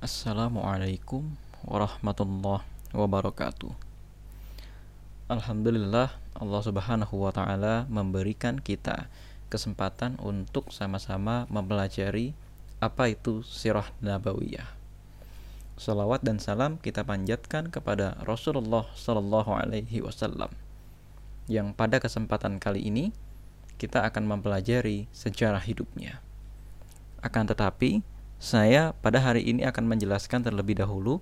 Assalamualaikum warahmatullahi wabarakatuh. Alhamdulillah Allah Subhanahu wa taala memberikan kita kesempatan untuk sama-sama mempelajari apa itu sirah nabawiyah. Salawat dan salam kita panjatkan kepada Rasulullah Sallallahu Alaihi Wasallam yang pada kesempatan kali ini kita akan mempelajari sejarah hidupnya. Akan tetapi, saya pada hari ini akan menjelaskan terlebih dahulu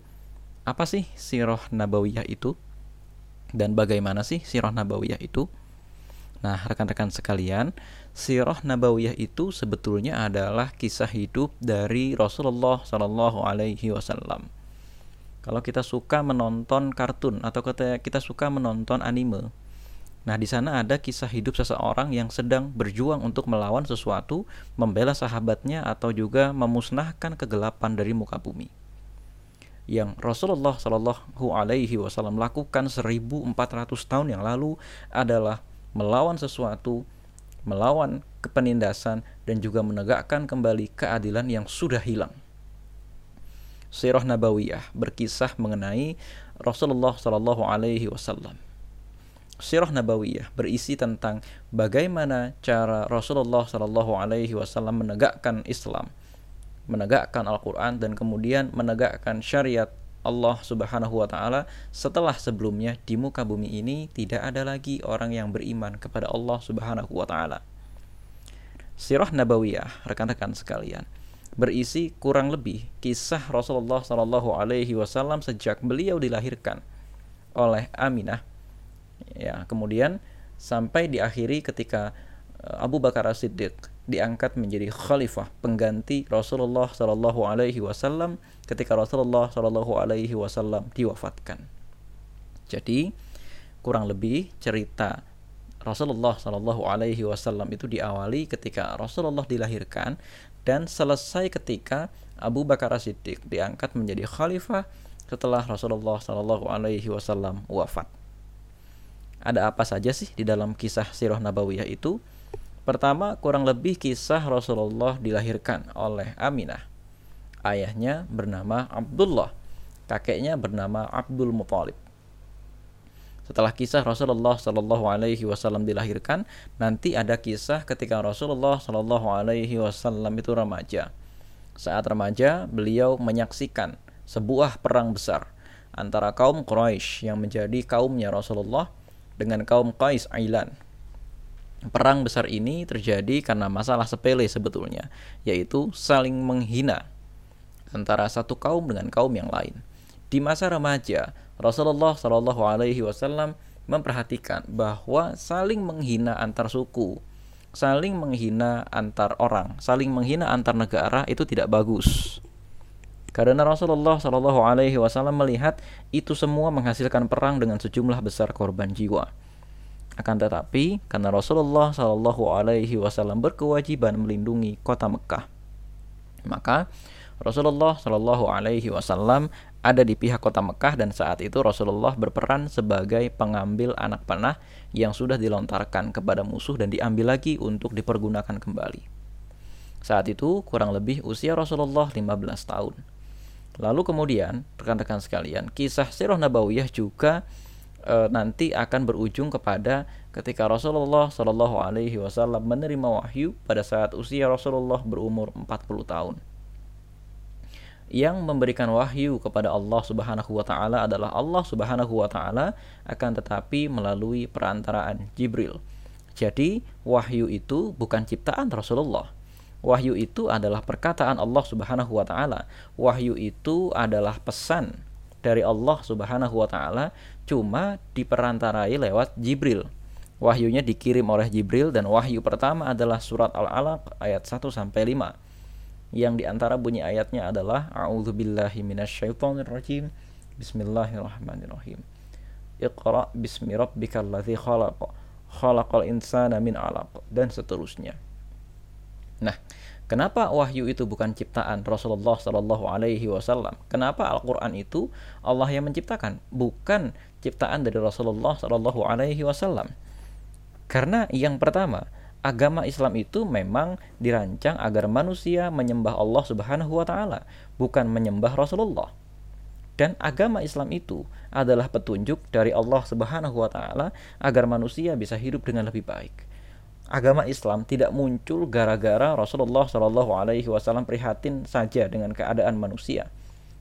apa sih sirah nabawiyah itu dan bagaimana sih sirah nabawiyah itu? Nah, rekan-rekan sekalian, sirah nabawiyah itu sebetulnya adalah kisah hidup dari Rasulullah Shallallahu Alaihi Wasallam. Kalau kita suka menonton kartun atau kita suka menonton anime, nah di sana ada kisah hidup seseorang yang sedang berjuang untuk melawan sesuatu, membela sahabatnya atau juga memusnahkan kegelapan dari muka bumi yang Rasulullah Shallallahu Alaihi Wasallam lakukan 1400 tahun yang lalu adalah melawan sesuatu, melawan kepenindasan dan juga menegakkan kembali keadilan yang sudah hilang. Sirah Nabawiyah berkisah mengenai Rasulullah Shallallahu Alaihi Wasallam. Sirah Nabawiyah berisi tentang bagaimana cara Rasulullah Shallallahu Alaihi Wasallam menegakkan Islam, menegakkan Al-Quran dan kemudian menegakkan syariat Allah Subhanahu wa taala setelah sebelumnya di muka bumi ini tidak ada lagi orang yang beriman kepada Allah Subhanahu wa taala. Sirah Nabawiyah, rekan-rekan sekalian, berisi kurang lebih kisah Rasulullah Shallallahu alaihi wasallam sejak beliau dilahirkan oleh Aminah. Ya, kemudian sampai diakhiri ketika eh, Abu Bakar As-Siddiq diangkat menjadi khalifah pengganti Rasulullah Shallallahu Alaihi Wasallam ketika Rasulullah Shallallahu Alaihi Wasallam diwafatkan. Jadi kurang lebih cerita Rasulullah Shallallahu Alaihi Wasallam itu diawali ketika Rasulullah dilahirkan dan selesai ketika Abu Bakar Siddiq diangkat menjadi khalifah setelah Rasulullah Shallallahu Alaihi Wasallam wafat. Ada apa saja sih di dalam kisah Sirah Nabawiyah itu? Pertama, kurang lebih kisah Rasulullah dilahirkan oleh Aminah. Ayahnya bernama Abdullah, kakeknya bernama Abdul Muthalib. Setelah kisah Rasulullah Shallallahu Alaihi Wasallam dilahirkan, nanti ada kisah ketika Rasulullah Shallallahu Alaihi Wasallam itu remaja. Saat remaja, beliau menyaksikan sebuah perang besar antara kaum Quraisy yang menjadi kaumnya Rasulullah dengan kaum Qais Ailan Perang besar ini terjadi karena masalah sepele sebetulnya, yaitu saling menghina antara satu kaum dengan kaum yang lain. Di masa remaja, Rasulullah Shallallahu Alaihi Wasallam memperhatikan bahwa saling menghina antar suku, saling menghina antar orang, saling menghina antar negara itu tidak bagus. Karena Rasulullah Shallallahu Alaihi Wasallam melihat itu semua menghasilkan perang dengan sejumlah besar korban jiwa. Akan tetapi, karena Rasulullah Shallallahu Alaihi Wasallam berkewajiban melindungi kota Mekah, maka Rasulullah Shallallahu Alaihi Wasallam ada di pihak kota Mekah dan saat itu Rasulullah berperan sebagai pengambil anak panah yang sudah dilontarkan kepada musuh dan diambil lagi untuk dipergunakan kembali. Saat itu kurang lebih usia Rasulullah 15 tahun. Lalu kemudian, rekan-rekan sekalian, kisah Sirah Nabawiyah juga e, nanti akan berujung kepada ketika Rasulullah Shallallahu Alaihi Wasallam menerima wahyu pada saat usia Rasulullah berumur 40 tahun. Yang memberikan wahyu kepada Allah Subhanahu wa taala adalah Allah Subhanahu wa taala akan tetapi melalui perantaraan Jibril. Jadi, wahyu itu bukan ciptaan Rasulullah. Wahyu itu adalah perkataan Allah Subhanahu wa taala. Wahyu itu adalah pesan dari Allah Subhanahu wa taala cuma diperantarai lewat Jibril. Wahyunya dikirim oleh Jibril dan wahyu pertama adalah surat Al-Alaq ayat 1 sampai 5. Yang di antara bunyi ayatnya adalah A'udzubillahi minasyaitonirrajim. Bismillahirrahmanirrahim. Iqra bismi rabbikal ladzi khalaq. Khalaqal insana min 'alaq dan seterusnya. Nah, Kenapa wahyu itu bukan ciptaan Rasulullah Shallallahu Alaihi Wasallam? Kenapa Al-Quran itu Allah yang menciptakan, bukan ciptaan dari Rasulullah Shallallahu Alaihi Wasallam? Karena yang pertama, agama Islam itu memang dirancang agar manusia menyembah Allah Subhanahu wa taala, bukan menyembah Rasulullah. Dan agama Islam itu adalah petunjuk dari Allah Subhanahu wa taala agar manusia bisa hidup dengan lebih baik. Agama Islam tidak muncul gara-gara Rasulullah Shallallahu alaihi wasallam prihatin saja dengan keadaan manusia.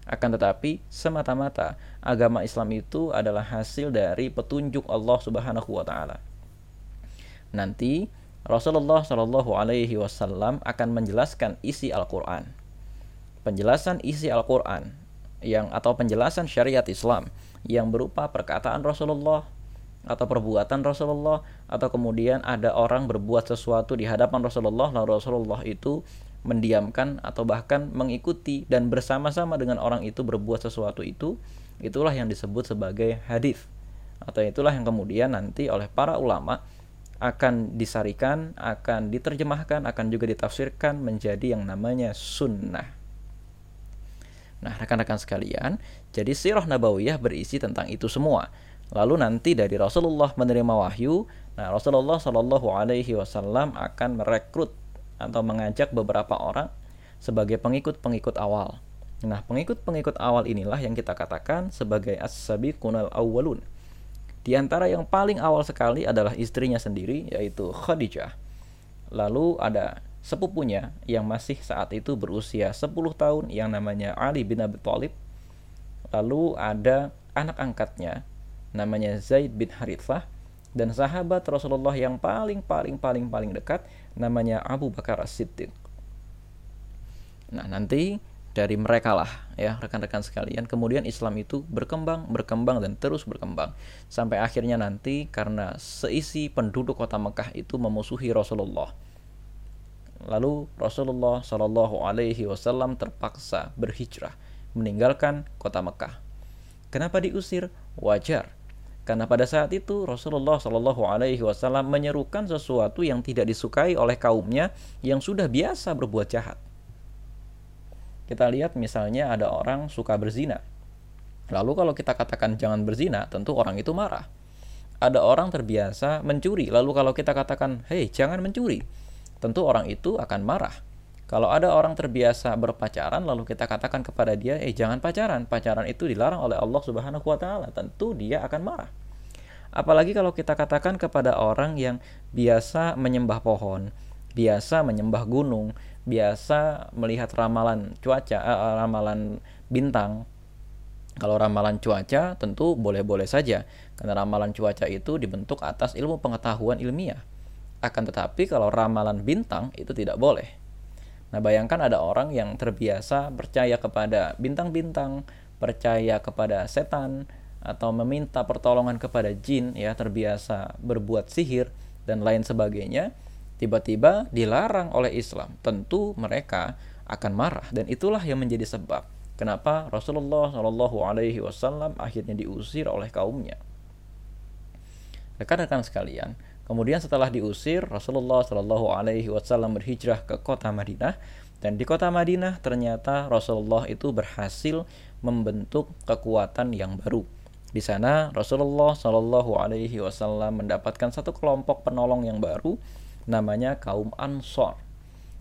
Akan tetapi semata-mata agama Islam itu adalah hasil dari petunjuk Allah Subhanahu wa taala. Nanti Rasulullah Shallallahu alaihi wasallam akan menjelaskan isi Al-Qur'an. Penjelasan isi Al-Qur'an yang atau penjelasan syariat Islam yang berupa perkataan Rasulullah atau perbuatan Rasulullah atau kemudian ada orang berbuat sesuatu di hadapan Rasulullah lalu Rasulullah itu mendiamkan atau bahkan mengikuti dan bersama-sama dengan orang itu berbuat sesuatu itu itulah yang disebut sebagai hadis atau itulah yang kemudian nanti oleh para ulama akan disarikan, akan diterjemahkan, akan juga ditafsirkan menjadi yang namanya sunnah. Nah, rekan-rekan sekalian, jadi sirah nabawiyah berisi tentang itu semua. Lalu nanti dari Rasulullah menerima wahyu, nah Rasulullah Shallallahu Alaihi Wasallam akan merekrut atau mengajak beberapa orang sebagai pengikut-pengikut awal. Nah, pengikut-pengikut awal inilah yang kita katakan sebagai as-sabiqunal awwalun. Di antara yang paling awal sekali adalah istrinya sendiri yaitu Khadijah. Lalu ada sepupunya yang masih saat itu berusia 10 tahun yang namanya Ali bin Abi Thalib. Lalu ada anak angkatnya namanya Zaid bin Harithah dan sahabat Rasulullah yang paling paling paling paling dekat namanya Abu Bakar As-Siddiq. Nah, nanti dari mereka lah ya rekan-rekan sekalian kemudian Islam itu berkembang berkembang dan terus berkembang sampai akhirnya nanti karena seisi penduduk kota Mekah itu memusuhi Rasulullah Lalu Rasulullah Shallallahu Alaihi Wasallam terpaksa berhijrah meninggalkan kota Mekah. Kenapa diusir? Wajar, karena pada saat itu Rasulullah Shallallahu Alaihi Wasallam menyerukan sesuatu yang tidak disukai oleh kaumnya yang sudah biasa berbuat jahat. Kita lihat misalnya ada orang suka berzina. Lalu kalau kita katakan jangan berzina, tentu orang itu marah. Ada orang terbiasa mencuri, lalu kalau kita katakan, hei jangan mencuri, tentu orang itu akan marah. Kalau ada orang terbiasa berpacaran lalu kita katakan kepada dia, "Eh, jangan pacaran. Pacaran itu dilarang oleh Allah Subhanahu wa taala." Tentu dia akan marah. Apalagi kalau kita katakan kepada orang yang biasa menyembah pohon, biasa menyembah gunung, biasa melihat ramalan cuaca, eh, ramalan bintang. Kalau ramalan cuaca tentu boleh-boleh saja karena ramalan cuaca itu dibentuk atas ilmu pengetahuan ilmiah. Akan tetapi kalau ramalan bintang itu tidak boleh. Nah, bayangkan ada orang yang terbiasa percaya kepada bintang-bintang, percaya kepada setan atau meminta pertolongan kepada jin ya, terbiasa berbuat sihir dan lain sebagainya, tiba-tiba dilarang oleh Islam. Tentu mereka akan marah dan itulah yang menjadi sebab kenapa Rasulullah Shallallahu alaihi wasallam akhirnya diusir oleh kaumnya. Rekan-rekan sekalian, Kemudian setelah diusir, Rasulullah Shallallahu Alaihi Wasallam berhijrah ke kota Madinah dan di kota Madinah ternyata Rasulullah itu berhasil membentuk kekuatan yang baru. Di sana Rasulullah Shallallahu Alaihi Wasallam mendapatkan satu kelompok penolong yang baru, namanya kaum Ansor.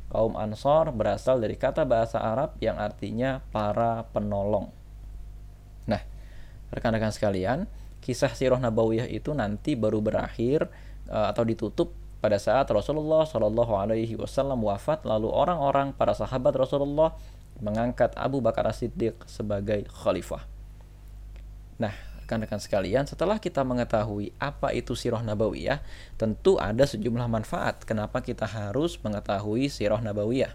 Kaum Ansor berasal dari kata bahasa Arab yang artinya para penolong. Nah, rekan-rekan sekalian, kisah sirah nabawiyah itu nanti baru berakhir atau ditutup pada saat Rasulullah Shallallahu Alaihi Wasallam wafat lalu orang-orang para sahabat Rasulullah mengangkat Abu Bakar As-Siddiq sebagai khalifah. Nah, rekan-rekan sekalian, setelah kita mengetahui apa itu sirah nabawiyah, tentu ada sejumlah manfaat kenapa kita harus mengetahui sirah nabawiyah.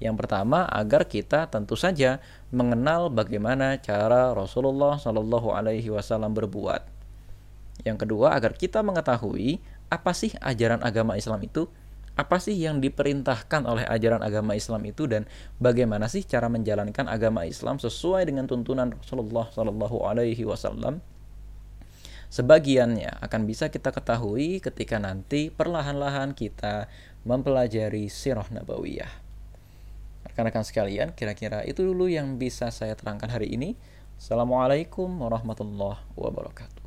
Yang pertama, agar kita tentu saja mengenal bagaimana cara Rasulullah Shallallahu Alaihi Wasallam berbuat yang kedua, agar kita mengetahui apa sih ajaran agama Islam itu, apa sih yang diperintahkan oleh ajaran agama Islam itu dan bagaimana sih cara menjalankan agama Islam sesuai dengan tuntunan Rasulullah Shallallahu Alaihi Wasallam. Sebagiannya akan bisa kita ketahui ketika nanti perlahan-lahan kita mempelajari sirah nabawiyah. Rekan-rekan sekalian, kira-kira itu dulu yang bisa saya terangkan hari ini. Assalamualaikum warahmatullahi wabarakatuh.